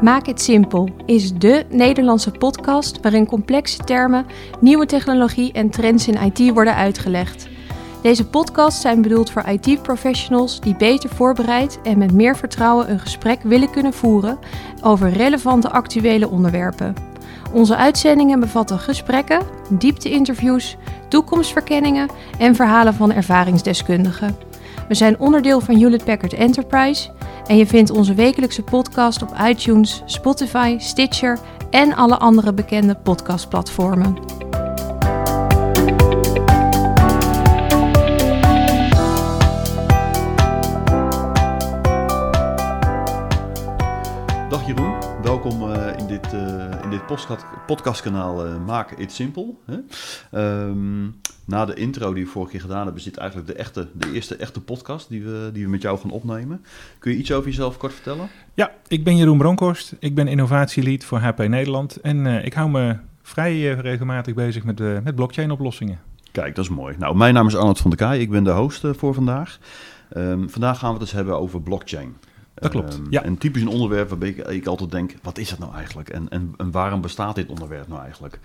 Maak het simpel is de Nederlandse podcast waarin complexe termen, nieuwe technologie en trends in IT worden uitgelegd. Deze podcasts zijn bedoeld voor IT-professionals die beter voorbereid en met meer vertrouwen een gesprek willen kunnen voeren over relevante actuele onderwerpen. Onze uitzendingen bevatten gesprekken, diepte-interviews, toekomstverkenningen en verhalen van ervaringsdeskundigen. We zijn onderdeel van Hewlett Packard Enterprise en je vindt onze wekelijkse podcast op iTunes, Spotify, Stitcher en alle andere bekende podcastplatformen. Podcastkanaal uh, Maak It Simple. Hè? Um, na de intro die we vorige keer gedaan hebben, dit eigenlijk de, echte, de eerste echte podcast die we, die we met jou gaan opnemen. Kun je iets over jezelf kort vertellen? Ja, ik ben Jeroen Bronkhorst. Ik ben innovatielead voor HP Nederland. En uh, ik hou me vrij uh, regelmatig bezig met, met blockchain oplossingen. Kijk, dat is mooi. Nou, mijn naam is Arnold van der Kaai. Ik ben de host voor vandaag. Um, vandaag gaan we het dus hebben over blockchain. Dat klopt, um, ja. Een typisch een onderwerp waarbij ik, ik altijd denk, wat is dat nou eigenlijk? En, en, en waarom bestaat dit onderwerp nou eigenlijk?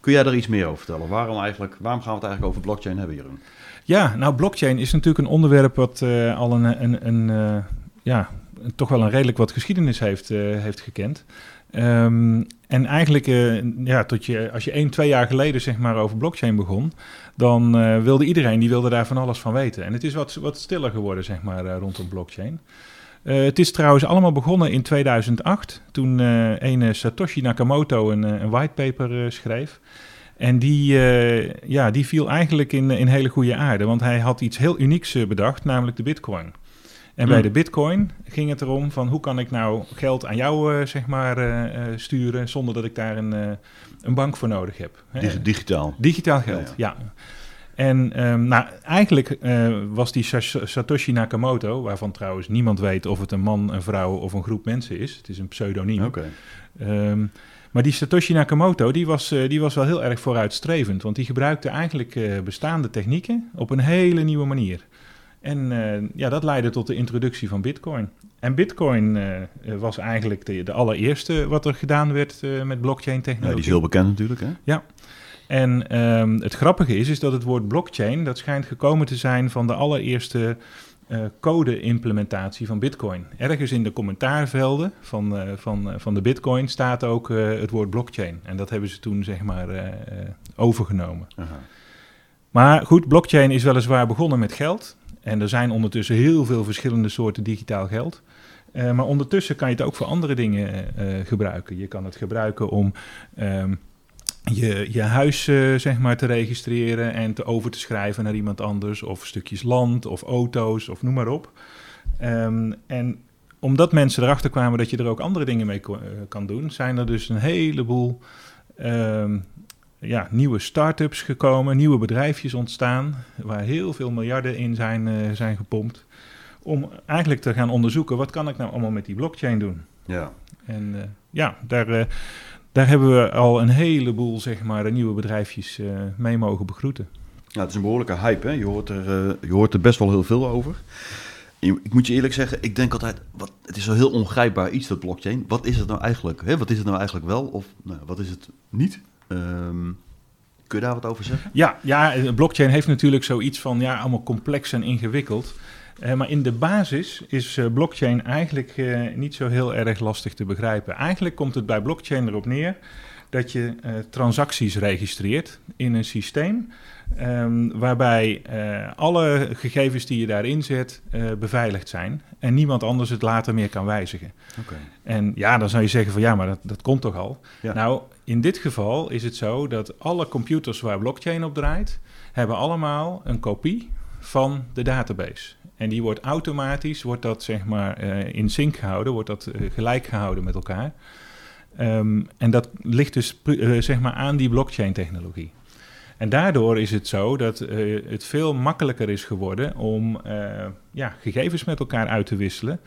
Kun jij daar iets meer over vertellen? Waarom, eigenlijk, waarom gaan we het eigenlijk over blockchain hebben, Jeroen? Ja, nou, blockchain is natuurlijk een onderwerp wat uh, al een, een, een uh, ja, toch wel een redelijk wat geschiedenis heeft, uh, heeft gekend. Um, en eigenlijk, ja, tot je, als je één, twee jaar geleden zeg maar over blockchain begon, dan wilde iedereen die wilde daar van alles van weten. En het is wat, wat stiller geworden zeg maar rondom blockchain. Uh, het is trouwens allemaal begonnen in 2008, toen uh, een Satoshi Nakamoto een, een whitepaper uh, schreef. En die, ja, die viel eigenlijk in, in hele goede aarde, want hij had iets heel unieks bedacht, namelijk de bitcoin. En mm. bij de bitcoin ging het erom van hoe kan ik nou geld aan jou zeg maar, sturen zonder dat ik daar een, een bank voor nodig heb. Dig digitaal. Digitaal geld, ja. ja. En um, nou, eigenlijk uh, was die Satoshi Nakamoto, waarvan trouwens niemand weet of het een man, een vrouw of een groep mensen is. Het is een pseudoniem. Okay. Um, maar die Satoshi Nakamoto, die was, uh, die was wel heel erg vooruitstrevend. Want die gebruikte eigenlijk uh, bestaande technieken op een hele nieuwe manier. En ja, dat leidde tot de introductie van Bitcoin. En Bitcoin was eigenlijk de, de, allereerste wat er gedaan werd met blockchain technologie. Ja, die is heel bekend natuurlijk, hè? Ja. En um, het grappige is, is dat het woord blockchain, dat schijnt gekomen te zijn van de allereerste uh, code-implementatie van Bitcoin. Ergens in de commentaarvelden van, uh, van, uh, van de Bitcoin staat ook het woord blockchain. En dat hebben ze toen zeg maar overgenomen. Aha. Maar goed, blockchain is weliswaar begonnen met geld. En er zijn ondertussen heel veel verschillende soorten digitaal geld. maar ondertussen kan je het ook voor andere dingen gebruiken. Je kan het gebruiken om um, je, je huis uh, zeg maar te registreren en te over te schrijven naar iemand anders, of stukjes land, of auto's, of noem maar op. Um, en omdat mensen erachter kwamen dat je er ook andere dingen mee uh, kan doen, zijn er dus een heleboel um, ja, nieuwe start-ups gekomen, nieuwe bedrijfjes ontstaan, waar heel veel miljarden in zijn, uh, zijn gepompt, om eigenlijk te gaan onderzoeken, wat kan ik nou allemaal met die blockchain doen? Ja. En ja, daar daar hebben we al een heleboel zeg maar, nieuwe bedrijfjes uh, mee mogen begroeten. Ja, het is een behoorlijke hype. Hè? Je, hoort er, uh, je hoort er best wel heel veel over. Ik moet je eerlijk zeggen, ik denk altijd, wat, het is zo heel ongrijpbaar iets, dat blockchain. Wat is het nou eigenlijk? Hè? Wat is het nou eigenlijk wel of nou, wat is het niet? Um, kun je daar wat over zeggen? Ja, ja, blockchain heeft natuurlijk zoiets van, ja, allemaal complex en ingewikkeld. Uh, maar in de basis is uh, blockchain eigenlijk uh, niet zo heel erg lastig te begrijpen. Eigenlijk komt het bij blockchain erop neer dat je transacties registreert in een systeem. Um, waarbij alle gegevens die je daarin zet beveiligd zijn. En niemand anders het later meer kan wijzigen. Okay. En ja, dan zou je zeggen van ja, maar dat, dat komt toch al. Ja. Nou, in dit geval is het zo dat alle computers waar blockchain op draait, hebben allemaal een kopie van de database. En die wordt automatisch, wordt dat zeg maar uh, in sync gehouden, wordt dat uh, gelijk gehouden met elkaar. Um, en dat ligt dus uh, zeg maar aan die blockchain technologie. En daardoor is het zo dat het veel makkelijker is geworden om ja, gegevens met elkaar uit te wisselen.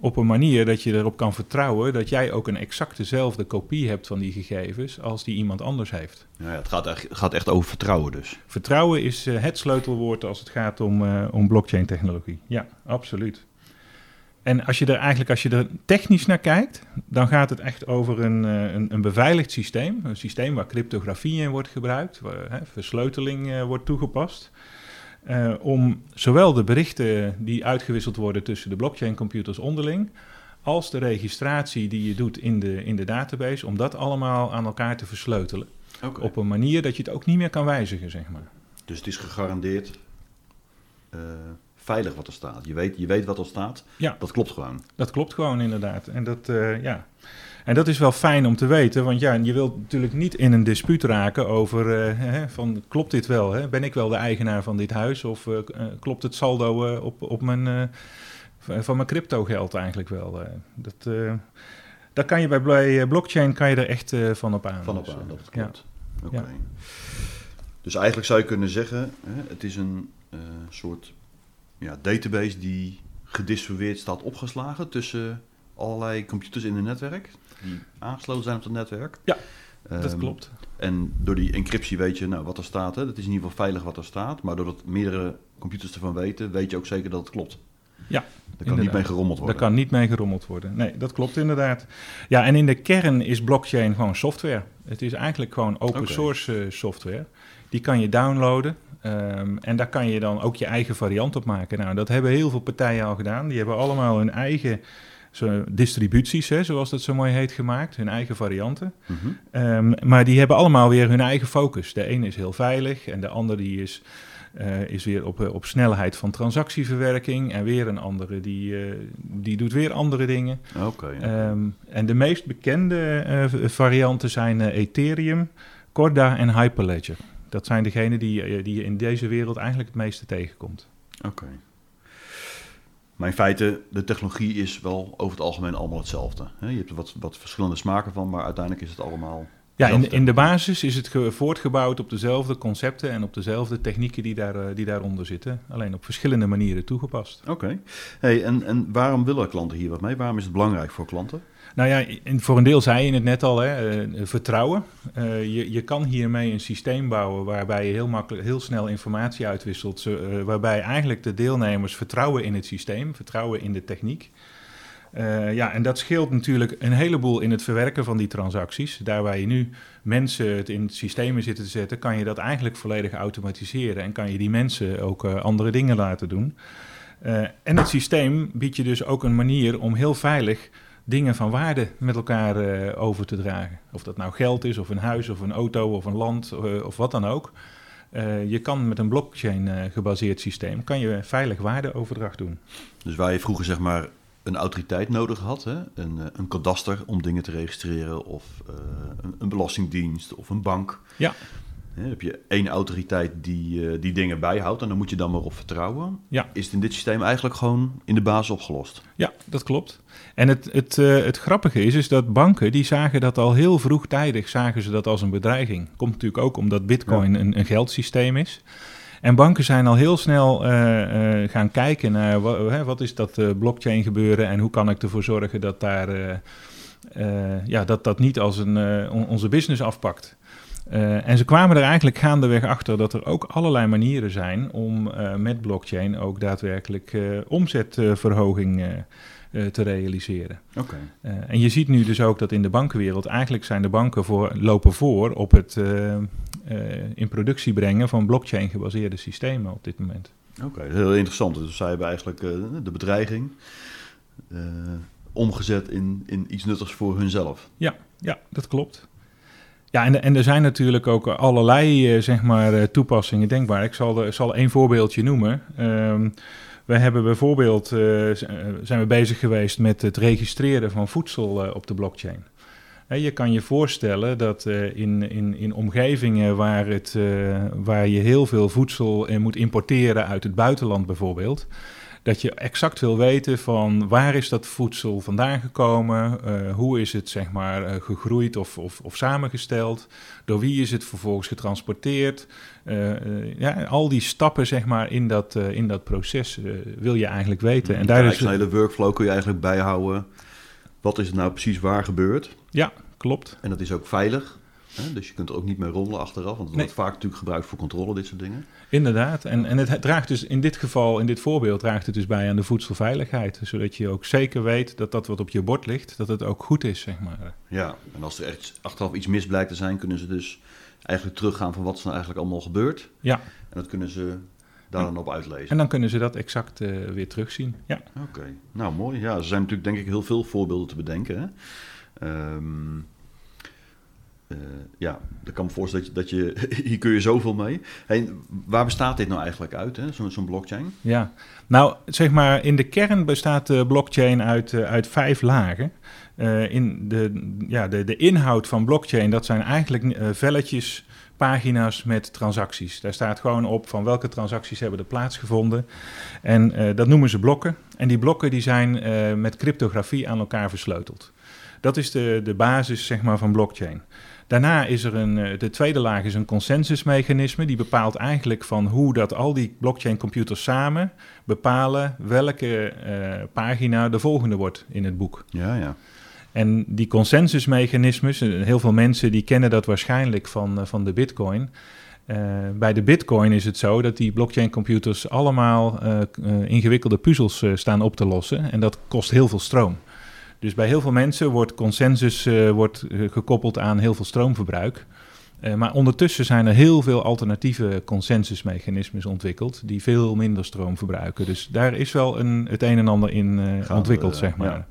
Op een manier dat je erop kan vertrouwen dat jij ook een exact dezelfde kopie hebt van die gegevens als die iemand anders heeft. Ja, het gaat echt, gaat echt over vertrouwen dus. Vertrouwen is uh, het sleutelwoord als het gaat om, uh, om blockchain technologie. Ja, absoluut. En als je er eigenlijk, als je er technisch naar kijkt, dan gaat het echt over een, eh, een, een beveiligd systeem. Een systeem waar cryptografie in wordt gebruikt, waar hè, versleuteling uh, wordt toegepast. Uh, om zowel de berichten die uitgewisseld worden tussen de blockchain-computers onderling, als de registratie die je doet in de, in de database, om dat allemaal aan elkaar te versleutelen. Okay. Op een manier dat je het ook niet meer kan wijzigen, zeg maar. Dus het is gegarandeerd uh, veilig wat er staat. Je weet, je weet wat er staat. Ja. Dat klopt gewoon. Dat klopt gewoon, inderdaad. En dat, uh, ja. En dat is wel fijn om te weten, want ja, je wilt natuurlijk niet in een dispuut raken over, hè, van klopt dit wel? Hè? Ben ik wel de eigenaar van dit huis? Of uh, klopt het saldo op, op mijn, van mijn crypto geld eigenlijk wel? dat, daar kan je bij, bij blockchain kan je er echt van op aan. Van op aan, dat klopt. Ja. Oké. Okay. Ja. Dus eigenlijk zou je kunnen zeggen, hè, het is een soort ja, database die gedistribueerd staat opgeslagen tussen allerlei computers in het netwerk die aangesloten zijn op het netwerk. Ja, dat um, klopt. En door die encryptie weet je nou, wat er staat. Hè. Dat is in ieder geval veilig wat er staat. Maar doordat meerdere computers ervan weten, weet je ook zeker dat het klopt. Ja, Daar kan niet mee gerommeld worden. Daar kan niet mee gerommeld worden. Nee, dat klopt inderdaad. Ja, en in de kern is blockchain gewoon software. Het is eigenlijk gewoon open okay. source uh, software. Die kan je downloaden. Um, en daar kan je dan ook je eigen variant op maken. Nou, dat hebben heel veel partijen al gedaan. Die hebben allemaal hun eigen zo, distributies, hè, zoals dat zo mooi heet, gemaakt. Hun eigen varianten. Mm -hmm. um, maar die hebben allemaal weer hun eigen focus. De ene is heel veilig en de andere die is, uh, is weer op, op snelheid van transactieverwerking. En weer een andere die, uh, die doet weer andere dingen. Okay, um, en de meest bekende uh, varianten zijn Ethereum, Corda en Hyperledger. Dat zijn degenen die, die je in deze wereld eigenlijk het meeste tegenkomt. Oké. Okay. Maar in feite, de technologie is wel over het algemeen allemaal hetzelfde. Je hebt er wat, wat verschillende smaken van, maar uiteindelijk is het allemaal. Ja, in, in de basis is het voortgebouwd op dezelfde concepten en op dezelfde technieken die, daar, die daaronder zitten. Alleen op verschillende manieren toegepast. Oké. Okay. Hey, en, en waarom willen klanten hier wat mee? Waarom is het belangrijk voor klanten? Nou ja, voor een deel zei je het net al, hè, uh, vertrouwen. Uh, je, je kan hiermee een systeem bouwen waarbij je heel, makkelijk, heel snel informatie uitwisselt. Uh, waarbij eigenlijk de deelnemers vertrouwen in het systeem, vertrouwen in de techniek. Ja, en dat scheelt natuurlijk een heleboel in het verwerken van die transacties. Daar waar je nu mensen het in systemen zitten te zetten, kan je dat eigenlijk volledig automatiseren. En kan je die mensen ook andere dingen laten doen. en het systeem biedt je dus ook een manier om heel veilig dingen van waarde met elkaar over te dragen. Of dat nou geld is, of een huis, of een auto, of een land, of wat dan ook. Je kan met een blockchain gebaseerd systeem kan je veilig waardeoverdracht doen. Dus waar je vroeger zeg maar een autoriteit nodig had, hè? Een, een kadaster om dingen te registreren, of een, een, belastingdienst of een bank. Ja. Dan heb je één autoriteit die, uh, die dingen bijhoudt en dan moet je dan maar op vertrouwen. Ja. Is het in dit systeem eigenlijk gewoon in de basis opgelost? Ja, dat klopt. En het, het, uh, het grappige is, is dat banken die zagen dat al heel vroegtijdig zagen ze dat als een bedreiging. Komt natuurlijk ook omdat bitcoin ja. een, een geldsysteem is. En banken zijn al heel snel uh, uh, gaan kijken naar wat, wat is dat uh, blockchain gebeuren en hoe kan ik ervoor zorgen dat daar, ja, dat, dat niet als een, on, onze business afpakt. En ze kwamen er eigenlijk gaandeweg achter dat er ook allerlei manieren zijn om met blockchain ook daadwerkelijk omzetverhoging te realiseren. Okay. en je ziet nu dus ook dat in de bankenwereld eigenlijk zijn de banken voor, lopen voor op het in productie brengen van blockchain gebaseerde systemen op dit moment. Oké, okay, heel interessant. Dus zij hebben eigenlijk de bedreiging omgezet in, in iets nuttigs voor hunzelf. Ja, ja dat klopt. Ja, en, en er zijn natuurlijk ook allerlei zeg maar, toepassingen denkbaar. Ik zal, er, zal één voorbeeldje noemen. Um, we hebben bijvoorbeeld, uh, zijn we bezig geweest met het registreren van voedsel op de blockchain. Je kan je voorstellen dat in, in, in omgevingen waar, het, waar je heel veel voedsel moet importeren uit het buitenland bijvoorbeeld dat je exact wil weten van waar is dat voedsel vandaan gekomen, uh, hoe is het zeg maar uh, gegroeid of, of, of, samengesteld, door wie is het vervolgens getransporteerd. Uh, ja, al die stappen zeg maar in dat, in dat proces wil je eigenlijk weten. En daar is een hele workflow kun je eigenlijk bijhouden. Wat is het nou precies waar gebeurt? Ja, klopt. En dat is ook veilig. Hè? Dus je kunt er ook niet mee rommelen achteraf, want het Nee. wordt vaak natuurlijk gebruikt voor controle, dit soort dingen. Inderdaad. En, en het draagt dus in dit geval, in dit voorbeeld, draagt het dus bij aan de voedselveiligheid. Zodat je ook zeker weet dat dat wat op je bord ligt, dat het ook goed is, zeg maar. Ja, en als er echt achteraf iets mis blijkt te zijn, kunnen ze dus eigenlijk teruggaan van wat is nou eigenlijk allemaal gebeurd. Ja. En dat kunnen ze daar dan op uitlezen. En dan kunnen ze dat exact eh, weer terugzien. Ja. Oké, nou mooi. Ja, er zijn natuurlijk denk ik heel veel voorbeelden te bedenken. Hè? Ehm, eh, ja, ik kan me voorstellen dat je, dat je hier kun je zoveel mee. Hey, waar bestaat dit nou eigenlijk uit? Zo'n zo'n blockchain? Ja, nou zeg maar in de kern bestaat de blockchain uit, eh, uit vijf lagen. Eh, in de, ja, de, de inhoud van blockchain, dat zijn eigenlijk velletjes, pagina's met transacties. Daar staat gewoon op van welke transacties hebben er plaatsgevonden. En dat noemen ze blokken. En die blokken die zijn met cryptografie aan elkaar versleuteld. Dat is de, de basis zeg maar, van blockchain. Daarna is er een, eh, de tweede laag is een consensusmechanisme. Die bepaalt eigenlijk van hoe dat al die blockchain computers samen bepalen welke eh, pagina de volgende wordt in het boek. Ja, ja. En die consensusmechanismes, eh, heel veel mensen die kennen dat waarschijnlijk van, van de bitcoin. Bij de bitcoin is het zo dat die blockchain computers allemaal ingewikkelde puzzels staan op te lossen. En dat kost heel veel stroom. Dus bij heel veel mensen wordt consensus eh, wordt, eh, gekoppeld aan heel veel stroomverbruik. Eh, maar ondertussen zijn er heel veel alternatieve consensusmechanismes ontwikkeld die veel minder stroom verbruiken. Dus daar is wel een, het een en ander in ontwikkeld, zeg maar. ja.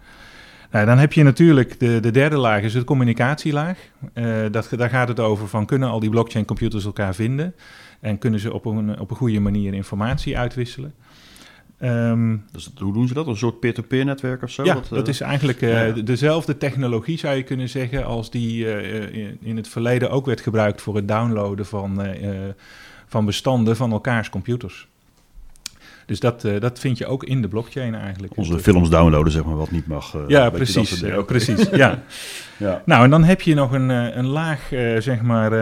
Nou, dan heb je natuurlijk de, de derde laag, is de communicatielaag. Dat, daar gaat het over van kunnen al die blockchain computers elkaar vinden en kunnen ze op een, op een goede manier informatie uitwisselen. Ehm, Dus hoe doen ze dat? Een soort peer-to-peer netwerk of zo? ja, dat eh, is eigenlijk eh, ja, dezelfde technologie zou je kunnen zeggen als die eh, in- in het verleden ook werd gebruikt voor het downloaden van, van bestanden van elkaars computers. Dus dat, dat vind je ook in de blockchain eigenlijk. Onze films downloaden, zeg maar, wat niet mag. ja, dat precies. precies ja. Ja. Nou, en dan heb je nog een, een laag, zeg maar,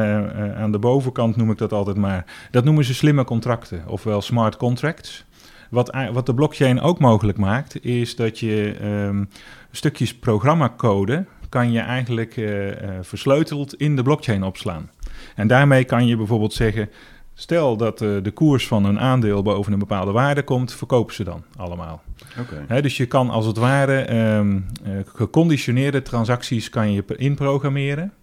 aan de bovenkant noem ik dat altijd maar. Dat noemen ze slimme contracten, ofwel smart contracts. Wat, wat de blockchain ook mogelijk maakt, is dat je ehm, stukjes programmacode kan je eigenlijk eh, eh, versleuteld in de blockchain opslaan. En daarmee kan je bijvoorbeeld zeggen, stel dat eh, de koers van een aandeel boven een bepaalde waarde komt, verkopen ze dan allemaal. Dus je kan als het ware ehm, eh, geconditioneerde transacties kan je inprogrammeren.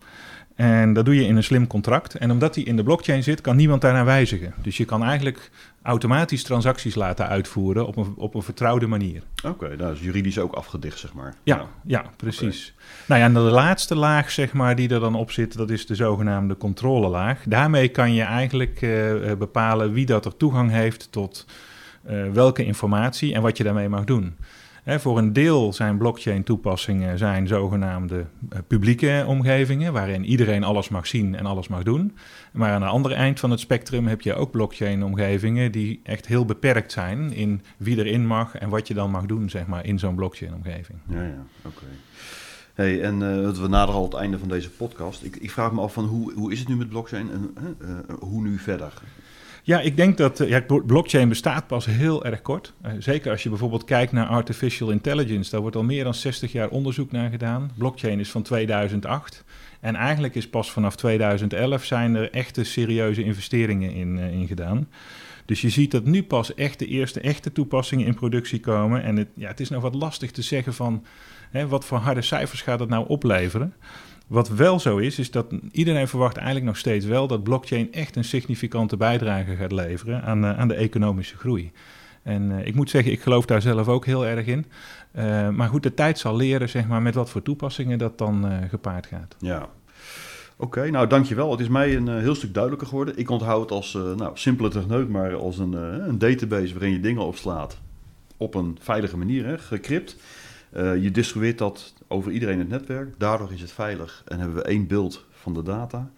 En dat doe je in een slim contract. En omdat die in de blockchain zit, kan niemand daarnaar wijzigen. Dus je kan eigenlijk automatisch transacties laten uitvoeren op een, op een vertrouwde manier. Oké, dat is juridisch ook afgedicht, zeg maar. Ja, ja, precies. Nou ja, en de laatste laag, zeg maar, die er dan op zit, dat is de zogenaamde controlelaag. Daarmee kan je eigenlijk eh, eh, bepalen wie dat er toegang heeft tot eh, welke informatie en wat je daarmee mag doen. Hè, voor een deel zijn blockchain-toepassingen zijn zogenaamde eh, publieke omgevingen, waarin iedereen alles mag zien en alles mag doen. Maar aan de andere eind van het spectrum heb je ook blockchain-omgevingen die echt heel beperkt zijn in wie erin mag en wat je dan mag doen, zeg maar, in zo'n blockchain-omgeving. Ja, ja, oké. Hey, en eh, we naderen al het einde van deze podcast. Ik, ik vraag me af van hoe, hoe is het nu met blockchain en eh, hoe nu verder? Ja, ik denk dat eh, ja, blo- blockchain bestaat pas heel erg kort. Eh, zeker als je bijvoorbeeld kijkt naar artificial intelligence. Daar wordt al meer dan 60 jaar onderzoek naar gedaan. Blockchain is van 2008. En eigenlijk is pas vanaf 2011 zijn er echte serieuze investeringen in, eh, in gedaan. Dus je ziet dat nu pas echt de eerste echte toepassingen in productie komen. En het, ja, het is nog wat lastig te zeggen van hè, wat voor harde cijfers gaat het nou opleveren. Wat wel zo is, is dat iedereen verwacht eigenlijk nog steeds wel dat blockchain echt een significante bijdrage gaat leveren aan, eh, aan de economische groei. En eh, ik moet zeggen, ik geloof daar zelf ook heel erg in. Eh, maar goed, de tijd zal leren zeg maar, met wat voor toepassingen dat dan gepaard gaat. Ja. Oké, nou dankjewel. Het is mij een heel stuk duidelijker geworden. Ik onthoud het als, nou, simpele techneut, maar als een, een database waarin je dingen opslaat. Op een veilige manier, gecrypt. Eh, je distribueert dat over iedereen in het netwerk. Daardoor is het veilig en hebben we één beeld van de data.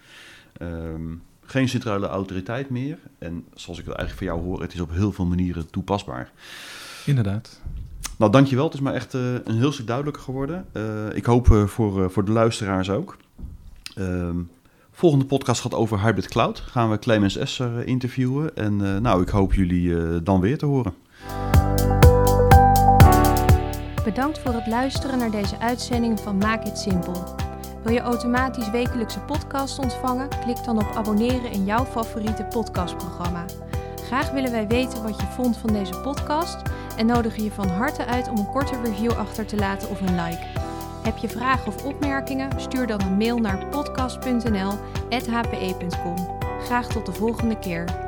Ehm, geen centrale autoriteit meer. En zoals ik het eigenlijk van jou hoor, het is op heel veel manieren toepasbaar. Inderdaad. Nou, dankjewel. Het is me echt eh, een heel stuk duidelijker geworden. Eh, ik hoop voor, voor de luisteraars ook. Ehm, volgende podcast gaat over Hybrid Cloud. Gaan we Clemens Esser interviewen. En nou, ik hoop jullie dan weer te horen. Bedankt voor het luisteren naar deze uitzending van Maak het Simpel. Wil je automatisch wekelijkse podcast ontvangen? Klik dan op abonneren in jouw favoriete podcastprogramma. Graag willen wij weten wat je vond van deze podcast en nodigen je van harte uit om een korte review achter te laten of een like. Heb je vragen of opmerkingen? Stuur dan een mail naar podcast.nl@hpe.com. Graag tot de volgende keer.